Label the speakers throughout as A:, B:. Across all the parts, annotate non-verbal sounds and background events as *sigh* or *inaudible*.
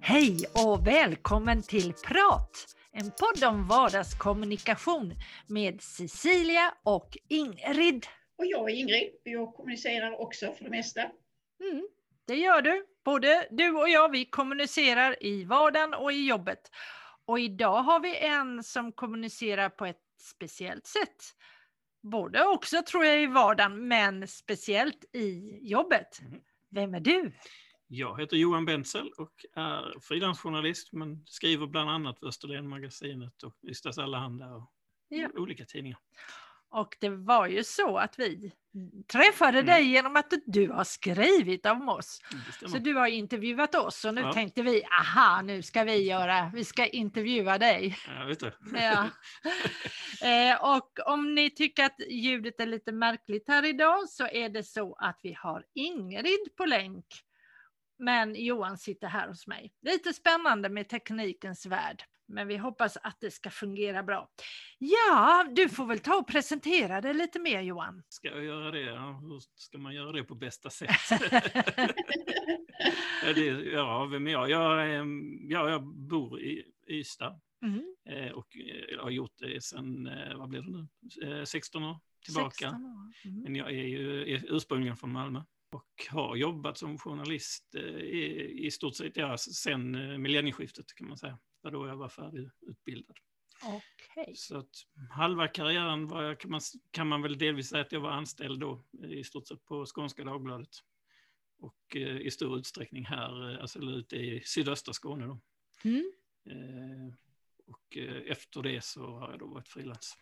A: Hej och välkommen till Prat! En podd om vardagskommunikation med Cecilia och Ingrid.
B: Och jag är Ingrid, jag kommunicerar också för det mesta.
A: Mm, det gör du. Både du och jag, vi kommunicerar i vardagen och i jobbet. Och idag har vi en som kommunicerar på ett speciellt sätt. Både också tror jag i vardagen, men speciellt i jobbet.
C: Mm.
A: Vem är du?
C: Jag heter Johan Bentzel och är frilansjournalist men skriver bland annat för Österlen-magasinet och Ystads Allehanda och
A: Ja.
C: olika tidningar.
A: Och det var ju så att vi träffade
C: Mm.
A: dig genom att du har skrivit om oss. Så du har intervjuat oss och nu
C: Ja.
A: tänkte vi, aha, nu ska vi göra, vi ska intervjua dig.
C: Ja, vet du. *laughs*
A: Ja. eh, och om ni tycker att ljudet är lite märkligt här idag så är det så att vi har Ingrid på länk. Men Johan sitter här hos mig. Lite spännande med teknikens värld. Men vi hoppas att det ska fungera bra. Ja, du får väl ta och presentera dig lite mer Johan.
C: Ska jag göra det? Hur ska man göra det på bästa sätt? *laughs* ja, vem är jag? Jag, är, ja, jag bor i Ystad
A: Mm,
C: eh, och eh, har gjort det sedan, eh, vad blir det nu, Eh, 16 år tillbaka.
A: 16 år. Mm.
C: Men jag är ju ursprungligen från Malmö och har jobbat som journalist eh, i, i stort sett ja, sen eh, millennieskiftet kan man säga. Det var då jag var färdigutbildad.
A: Okej.
C: Så att halva karriären var jag, kan, man, kan man väl delvis säga att jag var anställd då eh, i stort sett på Skånska Dagbladet. Och eh, i stor utsträckning här, alltså ute i sydöstra Skåne då.
A: Mm.
C: Eh, och eh, efter det så har jag då varit frilans.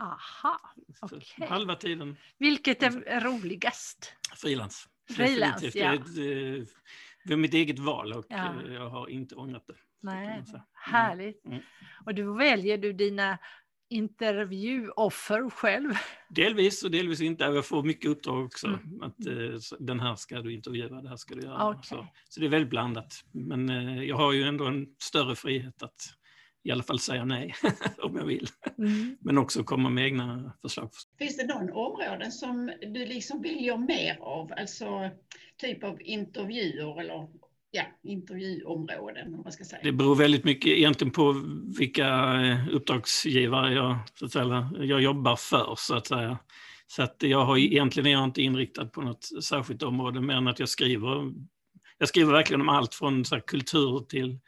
A: Aha, Okej.
C: Halva tiden
A: vilket är roligast?
C: Frilans.
A: Frilans, ja.
C: Det är eh, det var mitt eget val och
A: Ja.
C: eh, jag har inte ångrat det.
A: Nej,
C: säga.
A: härligt.
C: Mm.
A: Och då väljer du dina intervjuoffer själv.
C: Delvis och delvis inte. Jag får mycket uppdrag också.
A: Mm.
C: Att, eh, den här ska du intervjua, det här ska du göra.
A: Okej.
C: Så, så det är väldigt blandat. Men jag har ju ändå en större frihet att i alla fall säga nej *laughs* om jag vill.
A: Mm.
C: Men också komma med egna förslag.
B: Finns det någon områden som du liksom vill göra mer av? Alltså typ av intervjuer eller ja, intervjuområden om man ska säga.
C: Det beror väldigt mycket egentligen på vilka eh, uppdragsgivare jag, så att säga, jag jobbar för, så att säga. Så att jag har egentligen är jag inte inriktad på något särskilt område, mer än att jag skriver. Jag skriver verkligen om allt från så här, kultur till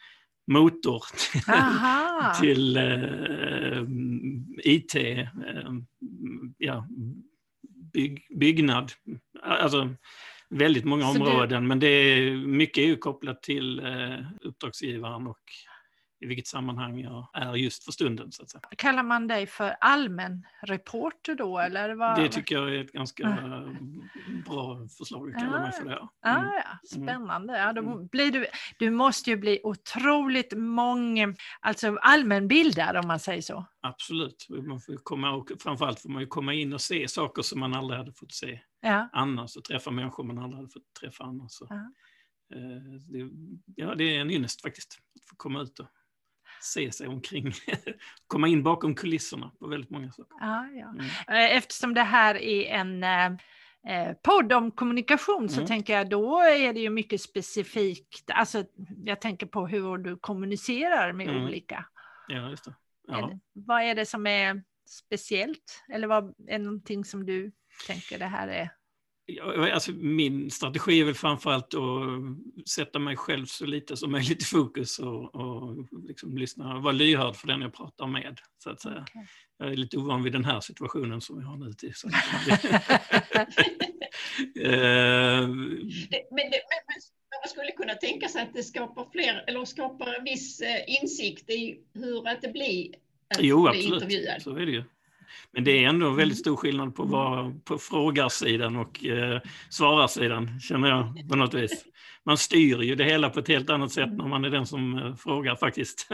C: motor,
A: Aha. *laughs*
C: till eh, IT, eh, ja, bygg, byggnad. Alltså väldigt många områden, men det är, mycket är kopplat till eh, uppdragsgivaren och i vilket sammanhang jag är just för stunden. Så att säga.
A: Kallar man dig för allmän reporter då eller? Vad?
C: Det tycker jag är ett ganska eh, bra förslag att kalla mig för det. ja.
A: Ah,
C: Mm.
A: ja, spännande. Ja, då
C: Mm.
A: blir du, du måste ju bli otroligt många, alltså allmänbildad om man säger så.
C: Absolut, man får komma och framförallt får man ju komma in och se saker som man aldrig hade fått se
A: Ja.
C: annars och träffa människor man aldrig hade fått träffa annars.
A: Ja.
C: eh, det, ja, det är en ynnest faktiskt, att få komma ut och se sig omkring. *laughs* komma in bakom kulisserna på väldigt många saker.
A: Ja, ja.
C: Mm.
A: Eh, Eftersom det här är en eh, eh, podd om kommunikation så
C: Mm.
A: tänker jag då är det ju mycket specifikt, alltså jag tänker på hur du kommunicerar med
C: Mm.
A: olika.
C: Ja, just det. Ja.
A: det- Vad är det som är speciellt? Eller vad är någonting som du tänker det här är?
C: Alltså min strategi är väl framförallt att sätta mig själv så lite som möjligt i fokus och, och liksom lyssna och vara lyhörd för den jag pratar med. Så att säga.
A: Okej.
C: Jag är lite ovan vid den här situationen som vi har nu. Till, så *laughs* *laughs* Eh,
B: Det, men, det, men, man skulle kunna tänka sig att det skapar fler, eller skapar en viss eh, insikt i hur att det blir att
C: jo,
B: bli
C: absolut.
B: intervjuad.
C: Så är det ju. Men det är ändå väldigt stor skillnad på att vara på frågarsidan och eh, svararsidan, känner jag på något vis. Man styr ju det hela på ett helt annat sätt när man är den som eh, frågar faktiskt.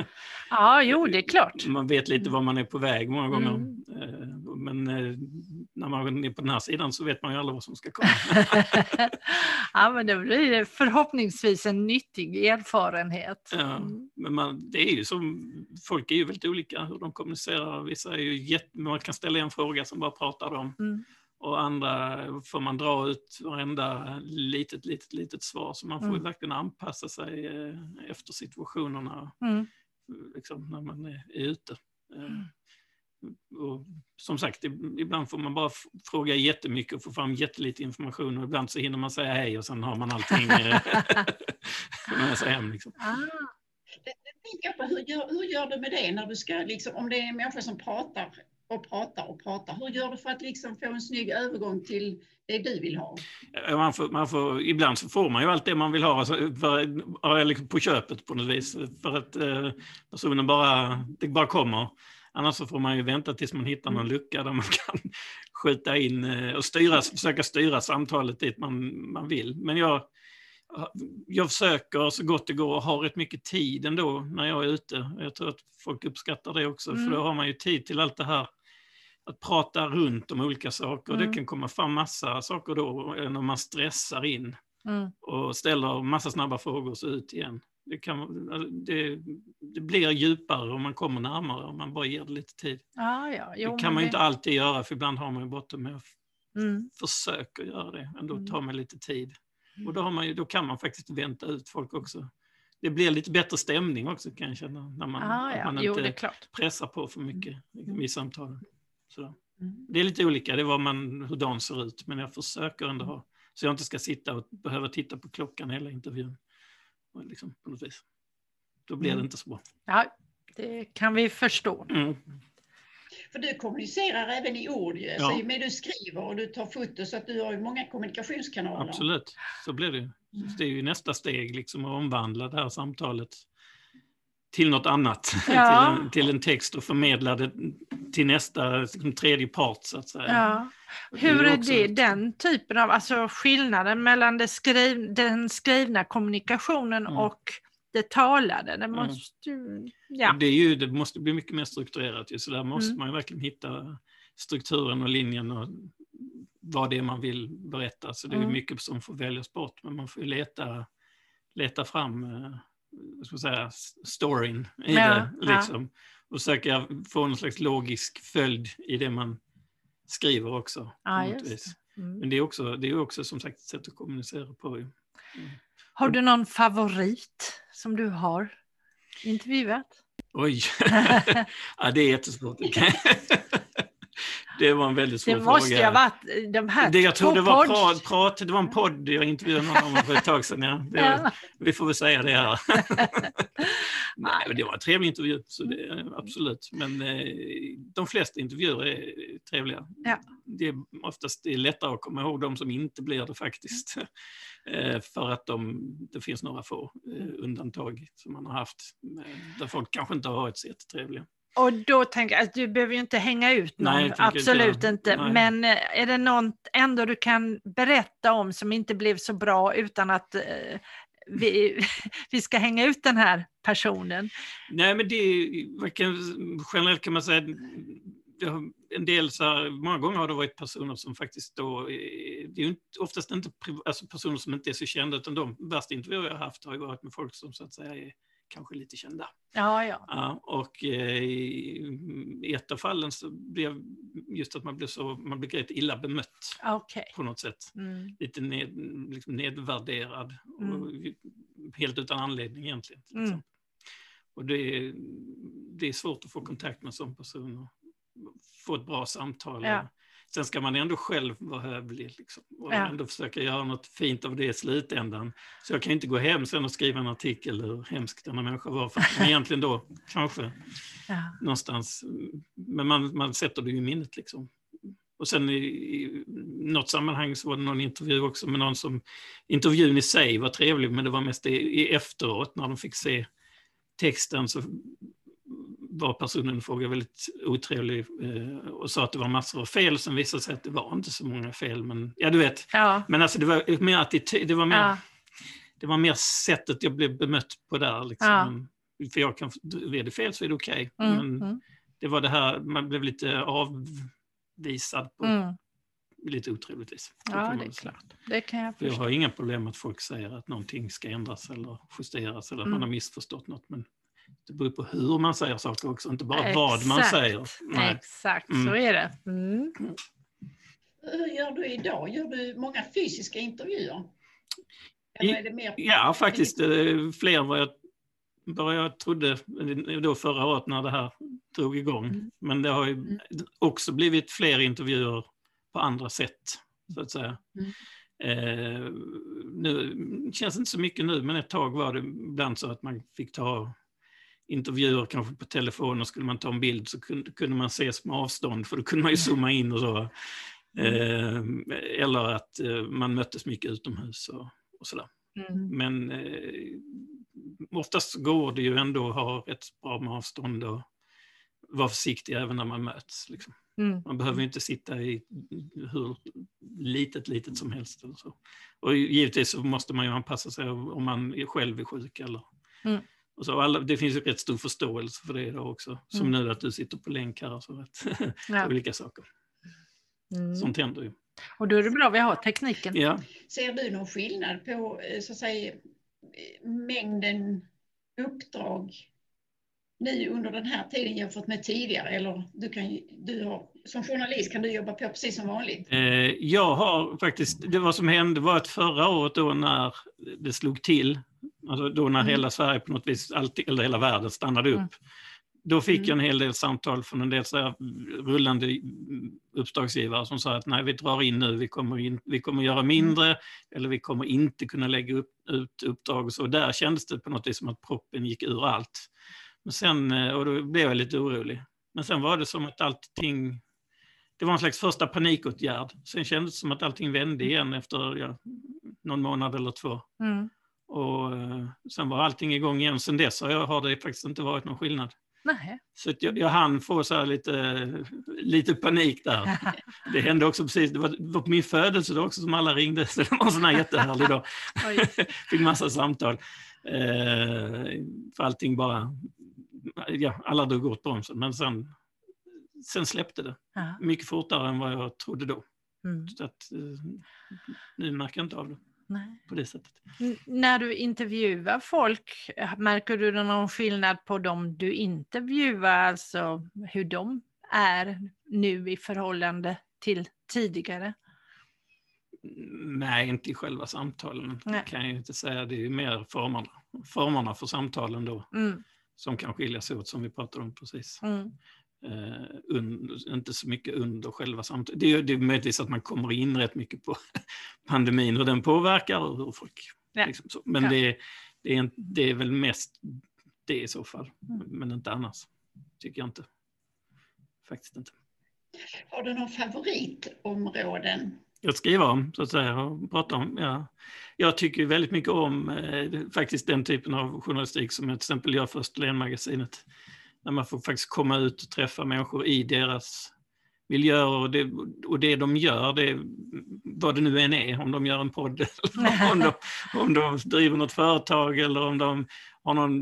A: Ja, jo, det är klart.
C: Man vet lite var man är på väg många gånger.
A: Mm.
C: Eh, Men eh, när man är på den här sidan så vet man ju aldrig vad som ska komma. *laughs*
A: ja, men det blir förhoppningsvis en nyttig erfarenhet.
C: Ja,
A: Mm.
C: men man, det är ju som, folk är ju väldigt olika hur de kommunicerar. Vissa är ju jätte, man kan ställa en fråga som bara pratar om
A: Mm.
C: Och andra får man dra ut varenda litet, litet, litet svar. Så man får
A: Mm.
C: verkligen anpassa sig eh, efter situationerna
A: Mm.
C: liksom, när man är, ute.
A: Mm.
C: Och som sagt, ib- ibland får man bara fråga jättemycket och få fram jättelite information och ibland så hinner man säga hej och sen har man allting eh, *laughs* med sig hem. Liksom.
A: Ah.
B: Jag tänker på hur gör, hur gör du med det när du ska, liksom, om det är en människa som pratar och pratar och pratar, hur gör du för att liksom få en snygg övergång till det du vill ha?
C: Man får, man får, ibland så får man ju allt det man vill ha alltså, för, liksom på köpet på något vis. För att eh, personen bara, det bara kommer. Annars så får man ju vänta tills man hittar någon lucka där man *laughs* kan skjuta in eh, och styra, försöka styra samtalet dit man, man vill. Men jag, jag försöker så gott det går och har rätt mycket tid ändå när jag är ute. Jag tror att folk uppskattar det också,
A: Mm.
C: för då har man ju tid till allt det här att prata runt om olika saker.
A: Mm.
C: Det kan komma fram massa saker då eh, när man stressar in
A: Mm.
C: och ställer massa snabba frågor så ut igen. Det, kan, alltså, det, det blir djupare och man kommer närmare om man bara ger det lite tid.
A: Ah, ja. jo,
C: det kan
A: men
C: man ju inte alltid göra för ibland har man ju bråttom men jag
A: Mm.
C: försöker göra det. Ändå
A: Mm.
C: tar mig lite tid. Och då, har man ju, då kan man faktiskt vänta ut folk också. Det blir lite bättre stämning också kan jag känna. När man,
A: Ah, ja.
C: man
A: Jo,
C: inte
A: det
C: pressar på för mycket i samtalen. Så.
A: Mm.
C: Det är lite olika, det vad man, hur dagen ser ut, men jag försöker ändå ha, så jag inte ska sitta och behöva titta på klockan hela intervjun. Och Liksom, på något vis. Då blir det
A: Mm.
C: inte så bra.
A: Ja, det kan vi förstå.
C: Mm.
B: För du kommunicerar även i ord ju,
C: Ja.
B: så med du skriver och du tar foto så att du har ju många kommunikationskanaler.
C: Absolut, så blir det ju. Så Det är ju nästa steg, liksom, att omvandla det här samtalet till något annat, *laughs*
A: Ja.
C: till, en, till en text och förmedla det till nästa, liksom, tredje part så att säga.
A: Ja. Hur är det, den typen av, alltså skillnaden mellan det skriv, den skrivna kommunikationen
C: Mm.
A: och det talade? Det måste ju, ja.
C: Det, är ju, det måste bli mycket mer strukturerat, ju, så där måste
A: Mm.
C: man ju verkligen hitta strukturen och linjen och vad det är man vill berätta. Så det är
A: Mm.
C: mycket som får väljas bort, men man får ju leta, leta fram eh, ska säga, storyn i
A: Ja,
C: det.
A: ja.
C: Liksom. Och försöka få någon slags logisk följd i det man skriver också.
A: Ja, det. Mm.
C: Men det är också, det är också som sagt ett sätt att kommunicera på. ju.
A: Har du någon favorit som du har intervjuat?
C: Oj, *laughs* *laughs* ja, det är jättesvårt. *laughs* det var en väldigt svår
A: Det måste ju
C: fråga.
A: ha varit de här
C: Det, jag tror det var prat, prat, det var en podd jag intervjuade någon om för ett tag sedan. Ja. Det,
A: Ja.
C: Vi får väl säga det här. *laughs* Nej, det var en trevlig intervju, så det, absolut. Men eh, de flesta intervjuer är trevliga.
A: Ja.
C: Det är oftast det är lättare att komma ihåg de som inte blir det faktiskt. *laughs* Eh, för att de, det finns några få eh, undantag som man har haft, eh, där folk kanske inte har varit så jättetrevliga.
A: Och då tänker jag att du behöver ju inte hänga ut någon,
C: Nej, inte
A: absolut inte.
C: Nej.
A: Men eh, är det något ändå du kan berätta om som inte blev så bra utan att eh, vi, *laughs* vi ska hänga ut den här personen?
C: Nej, men det kan, generellt kan man säga, en del så här, många gånger har det varit personer som faktiskt då, eh, det är ju inte, oftast inte alltså personer som inte är så kända, utan de värsta intervjuer jag har haft har ju varit med folk som så att säga är kanske lite kända.
A: Ja, ja.
C: Ja, och eh, i i ett av fallen så blev just att man blev så, man blev rätt illa bemött
A: Okej.
C: på något sätt.
A: Mm.
C: Lite ned, liksom nedvärderad och helt utan anledning egentligen.
A: Mm.
C: Och det är, det är svårt att få kontakt med en sån person och få ett bra samtal.
A: Ja.
C: Sen ska man ändå själv vara hövlig liksom, och
A: Ja.
C: ändå försöka göra något fint av det i slutändan. Så jag kan inte gå hem sen och skriva en artikel hur hemsk denna människa var, man *laughs* egentligen då kanske
A: Ja.
C: någonstans, men man, man sätter det ju i minnet liksom. Och sen i, i något sammanhang så var det någon intervju också med någon som, intervjun i sig var trevlig, men det var mest i, i efteråt när de fick se texten så var personen i fråga väldigt otrevlig eh, och sa att det var massor av fel. Sen visade sig att det var inte så många fel, men ja, du vet.
A: Ja.
C: Men alltså det var mer attityd, det var mer,
A: Ja.
C: det var mer sättet jag blev bemött på där. Liksom.
A: Ja.
C: För jag kan, är det fel så är det okej.
A: Mm,
C: Men
A: mm,
C: det var det här, man blev lite avvisad på
A: mm.
C: lite otrevligt vis.
A: Ja, det är klart. Det kan jag
C: För jag har inga problem att folk säger att någonting ska ändras eller justeras eller att
A: Mm.
C: man har missförstått något. Men det beror på hur man säger saker också, inte bara vad man
A: Exakt.
C: säger. Nej.
A: Exakt, så
C: Mm.
A: är det. Mm.
B: Hur gör du idag? Gör du många fysiska intervjuer? Eller är det mer...
C: Ja, faktiskt eh, fler än vad jag, vad jag trodde eh, då förra året när det här drog igång.
B: Mm.
C: Men det har ju
B: Mm.
C: också blivit fler intervjuer på andra sätt, så att säga.
B: Mm.
C: Eh, nu det känns inte så mycket nu, men ett tag var det ibland så att man fick ta intervjuer kanske på telefon och skulle man ta en bild så kunde, kunde man ses med avstånd för då kunde man ju zooma in och så. Eh, eller att eh, man möttes mycket utomhus och, och sådär.
A: Mm.
C: Men eh, oftast går det ju ändå att ha rätt bra med avstånd och vara försiktig även när man möts. Liksom.
A: Mm.
C: Man behöver ju inte sitta i hur litet, litet som helst. Eller så. Och givetvis så måste man ju anpassa sig om man själv är sjuk. Eller,
A: Mm.
C: Och så alla, det finns ju rätt stor förståelse för det då också. Som
A: Mm.
C: nu att du sitter på länk här och så. Att, *laughs*
A: Ja.
C: olika saker.
A: Mm.
C: Sånt händer ju.
A: Och då är det bra vi har tekniken.
C: Ja.
B: Ser du någon skillnad på eh, så att säga, eh, mängden uppdrag nu under den här tiden jämfört med tidigare? Eller du kan, ju- du har, som journalist kan du jobba på precis som vanligt?
C: Eh, jag har faktiskt, det vad som hände var att förra året då när det slog till, alltså då när
B: Mm.
C: hela Sverige på något vis, alltid, eller hela världen stannade upp,
A: Mm.
C: då fick
B: Mm.
C: jag en hel del samtal från en del så rullande uppdragsgivare som sa att nej, vi drar in nu, vi kommer, in, vi kommer göra mindre eller vi kommer inte kunna lägga upp, ut uppdrag och så. Där kändes det på något vis som att proppen gick ur allt. Men sen, eh, och då blev jag lite orolig. Men sen var det som att allting det var en slags första panikåtgärd. Sen kändes det som att allting vände igen efter ja, någon månad eller två.
A: Mm.
C: Och eh, sen var allting igång igen. Sen dess har, jag, har det faktiskt inte varit någon skillnad.
A: Nej.
C: Så jag, jag hann få så här lite, lite panik där. *laughs* Det hände också precis, det var, det var på min födelsedag också som alla ringde. Så det var en sån här jättehärlig dag. *laughs* *laughs* Fick massa samtal. Eh, för allting bara, ja, alla drog åt bromsen. Men sen, sen släppte det
A: Ja.
C: mycket fortare än vad jag trodde då.
A: Mm.
C: Så att, eh, nu märker jag inte av det
A: Nej.
C: på det sättet.
A: N- När du intervjuar folk, märker du någon skillnad på dem du intervjuar, alltså hur de är nu i förhållande till tidigare?
C: Nej, inte i själva samtalen.
A: Nej.
C: kan jag inte säga. Det är ju mer formerna, formerna för samtalen då
A: Mm,
C: som kan skilja sig åt som vi pratade om precis.
A: mm,
C: Eh, un, inte så mycket under själva samtalet. Det är, det är möjligtvis att man kommer in rätt mycket på *laughs* pandemin, hur den påverkar och hur folk...
A: Ja.
C: Liksom så. Men
A: Ja.
C: det, det, är, en- det är väl mest det i så fall,
A: Mm.
C: men inte annars. Tycker jag inte. Faktiskt inte.
B: Har du någon favoritområden?
C: att skriva om, så att säga, och prata om. Ja. Jag tycker väldigt mycket om eh, faktiskt den typen av journalistik som jag till exempel gör för Österlen-magasinet. När man får faktiskt komma ut och träffa människor i deras miljöer och det, och det de gör, det, vad det nu än är, om de gör en podd, eller om de, om de driver något företag eller om de har någon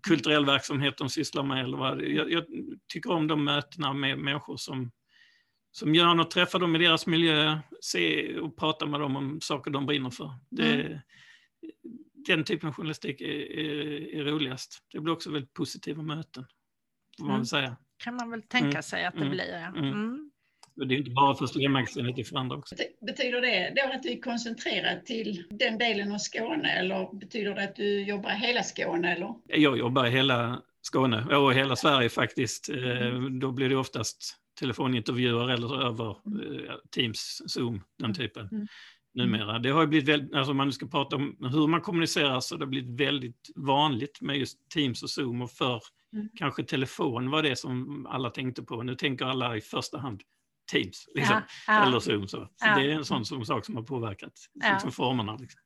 C: kulturell verksamhet de sysslar med. Eller vad. Jag, jag tycker om de mötena med människor som som gör något, träffa dem i deras miljö, se och prata med dem om saker de brinner för. Det, Den typen av journalistik är, är, är roligast. Det blir också väldigt positiva möten, får man
A: Mm.
C: väl säga.
A: kan man väl tänka
C: Mm,
A: sig att det
C: mm,
A: blir. Ja.
C: mm.
A: Mm.
C: Och det är inte bara för Österlen-magasinet, det är för andra också.
B: Bety- Betyder det då att du är koncentrerad till den delen av Skåne eller betyder det att du jobbar i hela Skåne? Eller?
C: Jag jobbar i hela Skåne, och hela Sverige faktiskt. Eh, Då blir det oftast telefonintervjuer eller över eh, Teams, Zoom, den typen.
B: Mm.
C: Numera. Det har ju blivit väldigt, alltså om man nu ska prata om hur man kommunicerar så har det blivit väldigt vanligt med just Teams och Zoom och för
B: Mm.
C: kanske telefon var det som alla tänkte på. Nu tänker alla i första hand Teams liksom,
A: Ja, ja.
C: eller Zoom. Så, så
A: Ja.
C: det är en sån som, sak som har påverkat liksom, formerna. Liksom.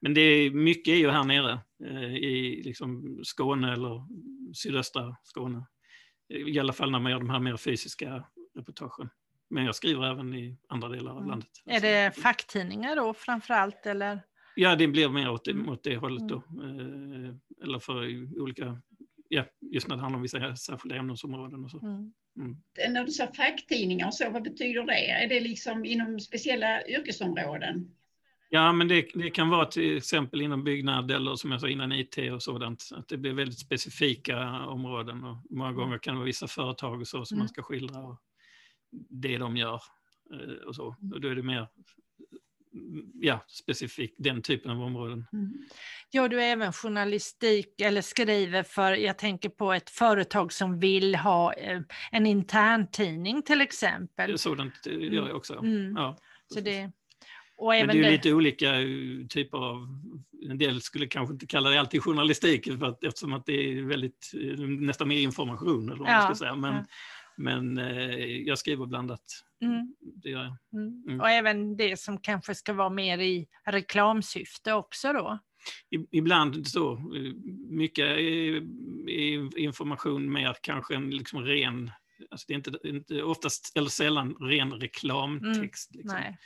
C: Men det är, mycket är ju här nere eh, i liksom, Skåne eller sydöstra Skåne. I alla fall när man gör de här mer fysiska reportagen. Men jag skriver även i andra delar av
A: Mm.
C: landet.
A: Är det facktidningar då framför allt eller?
C: Ja, det blir mer åt det, mm. åt det hållet då. Mm. Eller för olika, ja, just när det handlar om vissa särskilda ämnesområden och så. Mm.
B: Mm. När du sa facktidningar så, vad betyder det? Är det liksom inom speciella yrkesområden?
C: Ja, men det, det, kan vara till exempel inom byggnad eller som jag sa innan IT och sådant. Att det blir väldigt specifika områden och många gånger kan det vara vissa företag och så som mm. man ska skildra och det de gör eh, och så. Och då är det mer ja, specifikt den typen av områden. Mm.
A: Gör du även journalistik eller skriver för, jag tänker på ett företag som vill ha eh, en interntidning till exempel?
C: Sådant gör jag också. Mm. Ja,
A: så det,
C: Men det är det... lite olika eh, typer av, en del skulle kanske inte kalla det alltid journalistik för att, eftersom att det är väldigt, eh, nästan mer information. Eller vad ja. man ska säga. Men, ja. Men eh, jag skriver blandat. Mm. Det gör jag.
A: Mm. mm. Och även det som kanske ska vara mer i reklamsyfte också då?
C: Ibland så, eh, mycket information mer kanske en liksom ren Alltså det är inte, inte oftast, eller sällan, ren reklamtext. Mm, liksom. nej,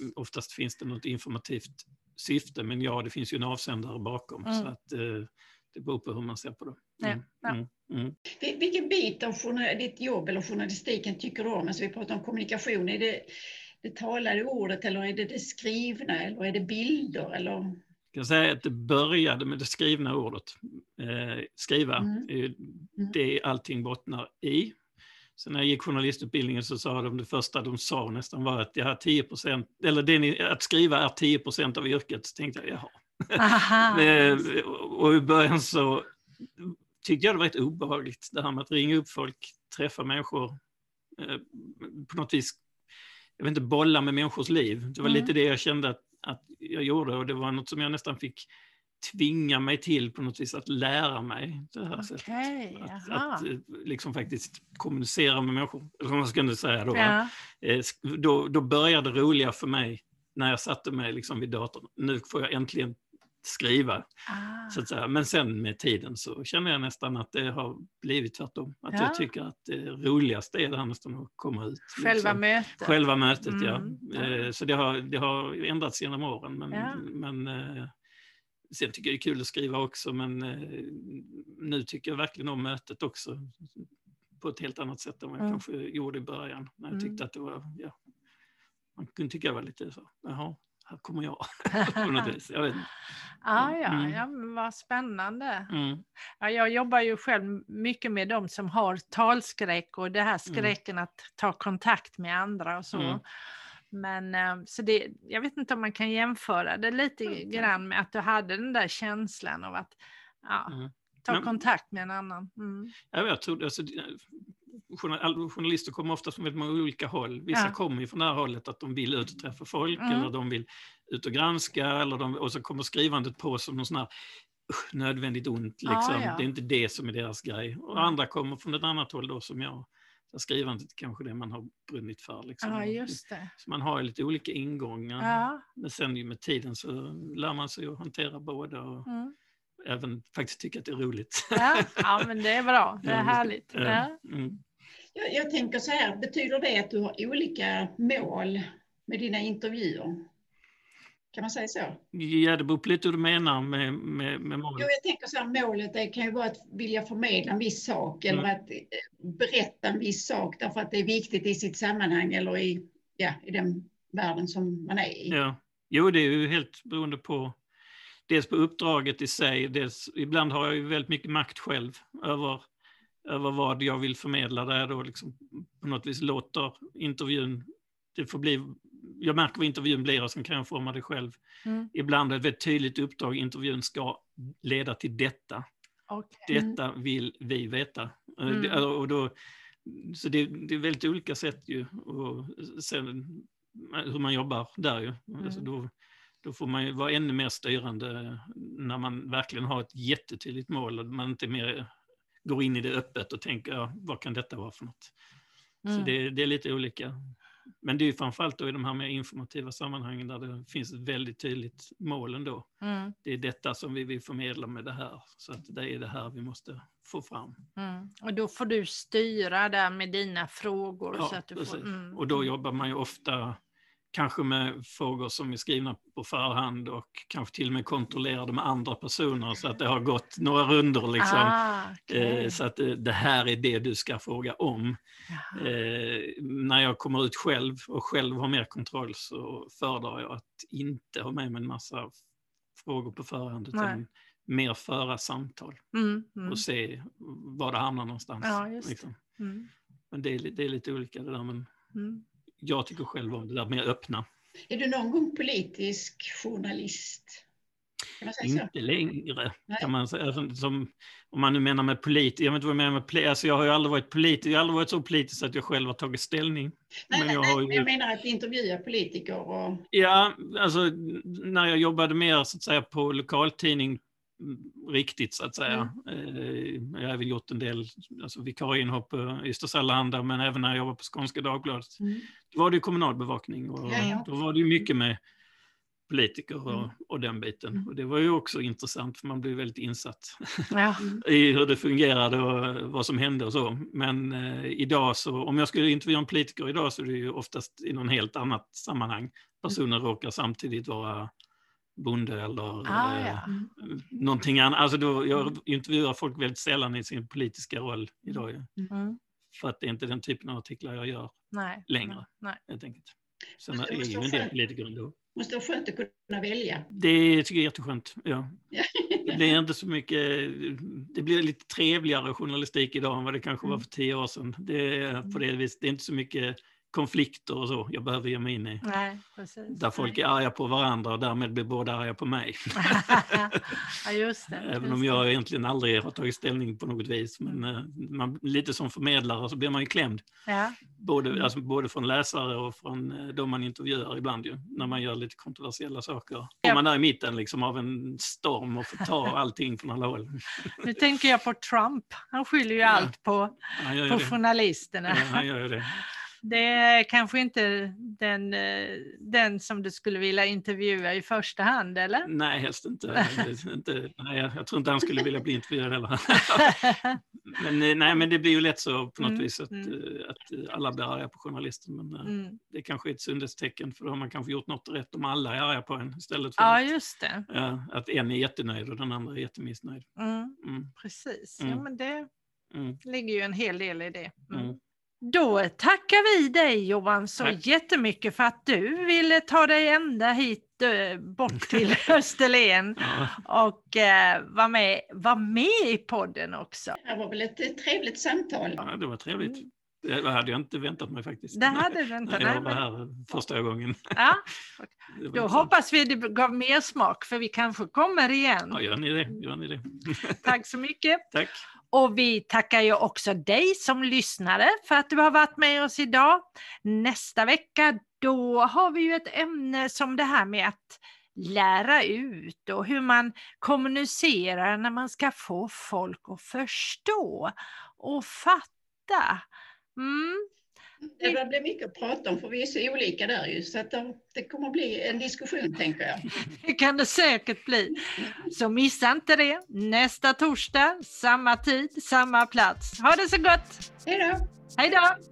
C: mm, oftast finns det något informativt syfte, men ja, det finns ju en avsändare bakom. Mm. Så att, eh, det beror på hur man ser på det. Mm. Ja,
B: mm, mm. Vilken bit av ditt jobb eller journalistiken tycker du om? Alltså vi pratar om kommunikation. Är det det talade ordet eller är det det skrivna eller är det bilder? Eller?
C: Jag kan säga att det började med det skrivna ordet. Eh, skriva, mm. mm. det allting bottnar i. Så när jag gick journalistutbildningen så sa de det första de sa nästan var att jag har 10% eller det ni, att skriva är 10% av yrket. Så tänkte jag, jaha. *laughs* och i början så tyckte jag det var rätt obehagligt det här med att ringa upp folk, träffa människor, eh, på något vis, jag vet inte, bolla med människors liv. Det var mm. lite det jag kände att, att jag gjorde och det var något som jag nästan fick tvinga mig till på något vis att lära mig det här okay, sättet. Att, att, eh, liksom faktiskt kommunicera med människor, eller vad man skulle säga då. Ja. Eh, då. Då började det roliga för mig när jag satte mig liksom vid datorn. Nu får jag äntligen skriva. Ah. Så att säga. Men sen med tiden så känner jag nästan att det har blivit tvärtom. Att ja. jag tycker att det roligaste är det här nästan att komma ut.
A: Själva liksom. mötet.
C: Själva mötet, mm. ja. Eh, så det har, det har ändrats genom åren. Men, ja. men Sen tycker jag det är kul att skriva också, men eh, nu tycker jag verkligen om mötet också på ett helt annat sätt än vad jag mm. kanske gjorde i början. När jag tyckte mm. att det var, ja, man kunde tycka det var lite så, jaha, här kommer jag. *laughs* *laughs* Jag vet
A: Ah, ja, mm. ja, men vad spännande. Mm. Ja, jag jobbar ju själv mycket med de som har talskräck och det här mm. skräcken att ta kontakt med andra och så. Mm. Men eh, så det, jag vet inte om man kan jämföra det lite okay. grann med att du hade den där känslan av att ja, mm. ta kontakt med en annan. Mm.
C: Ja, jag tror, alltså, journalister kommer ofta från väldigt många olika håll. Vissa ja. kommer ju från det här hållet att de vill ut och träffa folk mm. eller de vill ut och granska eller de, och så kommer skrivandet på som någon sån här nödvändigt ont. Liksom. Ja, ja. Det är inte det som är deras grej. Och andra kommer från ett annat håll då som jag skrivandet kanske det man har brunnit för. Liksom.
A: Ja, just det.
C: Så man har lite olika ingångar. Men sen med tiden så lär man sig att hantera båda och mm. Även faktiskt tycka att det är roligt.
A: Ja, ja men det är bra. *laughs* Det är härligt. Ja.
B: Mm. Jag, jag tänker så här, betyder det att du har olika mål med dina intervjuer? Kan man säga så?
C: Ja, det beror på lite hur du menar med, med, med målet.
B: Jo, jag tänker så här, målet det kan ju vara att vilja förmedla en viss sak mm. eller att eh, berätta en viss sak därför att det är viktigt i sitt sammanhang eller i, ja, i den världen som man är i.
C: Ja. Jo, det är ju helt beroende på dels på uppdraget i sig, dels, ibland har jag ju väldigt mycket makt själv över, över vad jag vill förmedla där jag då liksom på något vis låter intervjun, det får bli jag märker vad intervjun blir och sen kan jag forma det själv. Mm. Ibland är det ett väldigt tydligt uppdrag, intervjun ska leda till detta. Okay. Detta vill vi veta. Eh, mm. Och då, så det, det, är väldigt olika sätt ju, och sen, hur man jobbar där ju. Mm. Alltså då, då får man ju vara ännu mer styrande när man verkligen har ett jättetydligt mål och man inte mer går in i det öppet och tänker, ja, vad kan detta vara för något? Mm. Så det, det, är lite olika. Men det är framförallt då i de här mer informativa sammanhangen där det finns ett väldigt tydligt mål ändå. Mm. Det är detta som vi vill förmedla med det här. Så att det är det här vi måste få fram.
A: Mm. Och då får du styra där med dina frågor.
C: Ja,
A: så att du
C: precis. Får, mm. Och då jobbar man ju ofta kanske med frågor som är skrivna på förhand och kanske till och med kontrollerade med andra personer så att det har gått några runder. Liksom.
A: Ah, okej.
C: Eh, Så att det, det här är det du ska fråga om.
A: Jaha.
C: Eh, när jag kommer ut själv och själv har mer kontroll så föredrar jag att inte ha med mig en massa frågor på förhand utan
A: Nej.
C: mer föra samtal
A: Mm, mm,
C: och se var det hamnar någonstans.
A: Ja,
C: liksom.
A: mm,
C: Men det är, det är lite olika det där. Men
A: mm.
C: Jag tycker själv om det där mer öppna.
B: Är du någon gång politisk journalist? Så?
C: Inte längre
B: Nej.
C: kan man säga. Alltså, Som, om man nu menar med politik, jag vet inte vad jag menar med politik. Alltså, jag har ju aldrig varit politisk, jag har aldrig varit så politisk att jag själv har tagit ställning.
B: Nej,
C: Men jag
B: nej,
C: har ju-
B: jag menar att intervjua politiker och...
C: Ja, alltså när jag jobbade mer så att säga på lokaltidning riktigt så att säga. Eh, Jag har även gjort en del alltså, vikarieinhopp på Ystads men även när jag jobbade på Skånska Dagbladet.
A: Mm.
C: Då var det ju kommunalbevakning och
B: Ja, ja.
C: då var det ju mycket med politiker och,
A: Mm.
C: och den biten.
A: Mm.
C: Och det var ju också intressant för man blev väldigt insatt
A: Ja. *laughs*
C: i hur det fungerade och vad som hände och så. Men eh, idag så, om jag skulle intervjua en politiker idag så är det ju oftast i någon helt annat sammanhang. Personen råkar samtidigt vara bonde eller
A: Ah,
C: eh,
A: ja. Mm.
C: någonting annat. Alltså då, jag intervjuar folk väldigt sällan i sin politiska roll idag. ju.
A: Mm.
C: För att det är inte den typen av artiklar jag gör
A: Nej.
C: längre.
A: Nej.
C: helt enkelt. Sen
B: Men
C: är
B: måste
C: ju en del politiker ändå.
B: måste vara skönt att kunna välja.
C: Det tycker jag är jätteskönt. Ja. *laughs* Det blir inte så mycket, det blir lite trevligare journalistik idag än vad det kanske var
A: Mm.
C: för tio år sedan. Det är på det viset, det är inte så mycket konflikter och så jag behöver ge mig in i.
A: Nej, precis.
C: Där folk är arga på varandra och därmed blir båda arga på mig. *laughs*
A: ja, just det.
C: Även
A: just
C: om jag egentligen aldrig har tagit ställning på något vis. Men eh, man, lite som förmedlare så blir man ju klämd.
A: Ja.
C: Både,
A: Mm.
C: alltså, både från läsare och från eh, de man intervjuar ibland ju, när man gör lite kontroversiella saker.
A: Ja.
C: Om man är i mitten liksom av en storm och får ta *laughs* allting från alla håll.
A: Nu tänker jag på Trump. Han skyller ju
C: Ja.
A: allt på, på journalisterna.
C: Ja, han gör ju det.
A: Det är kanske inte den, eh, den som du skulle vilja intervjua i första hand, eller?
C: Nej, helst inte. *laughs* inte nej, jag tror inte han skulle vilja bli intervjuad heller. *laughs* Men, eh, nej, men det blir ju lätt så på något
A: Mm,
C: vis att,
A: mm.
C: eh, att alla blir arga på journalisten. Men
A: Mm.
C: det kanske är ett sundhetstecken för då har man kanske gjort något rätt om alla är arga på en istället för
A: Ja,
C: att,
A: just det.
C: ja, att en är jättenöjd och den andra är jättemissnöjd.
A: Mm,
C: Mm,
A: precis. Ja,
C: Mm.
A: men det ligger ju en hel del i det. Mm.
C: Mm.
A: Då tackar vi dig Johan så
C: Tack.
A: jättemycket för att du ville ta dig ända hit eh, bort till *laughs* Österlen och eh, vara med, var med i podden också.
B: Det var väl ett trevligt samtal.
C: ja, det var trevligt. Det hade jag inte väntat mig faktiskt.
A: Det hade du inte. Nej,
C: jag var här första gången.
A: ja, *laughs* då hoppas vi det gav mer smak för vi kanske kommer igen.
C: Ja, gör ni det? Gör ni det? *laughs*
A: Tack så mycket.
C: Tack.
A: Och vi tackar ju också dig som lyssnare för att du har varit med oss idag. Nästa vecka då har vi ju ett ämne som det här med att lära ut och hur man kommunicerar när man ska få folk att förstå och fatta. Mm.
B: Det börjar bli mycket att prata om för vi är så olika där ju. Så att det, det kommer att bli en diskussion tänker jag. *laughs*
A: Det kan det säkert bli. Så missa inte det. Nästa torsdag, samma tid, samma plats. Ha det så gott!
B: Hej då!
A: Hej då!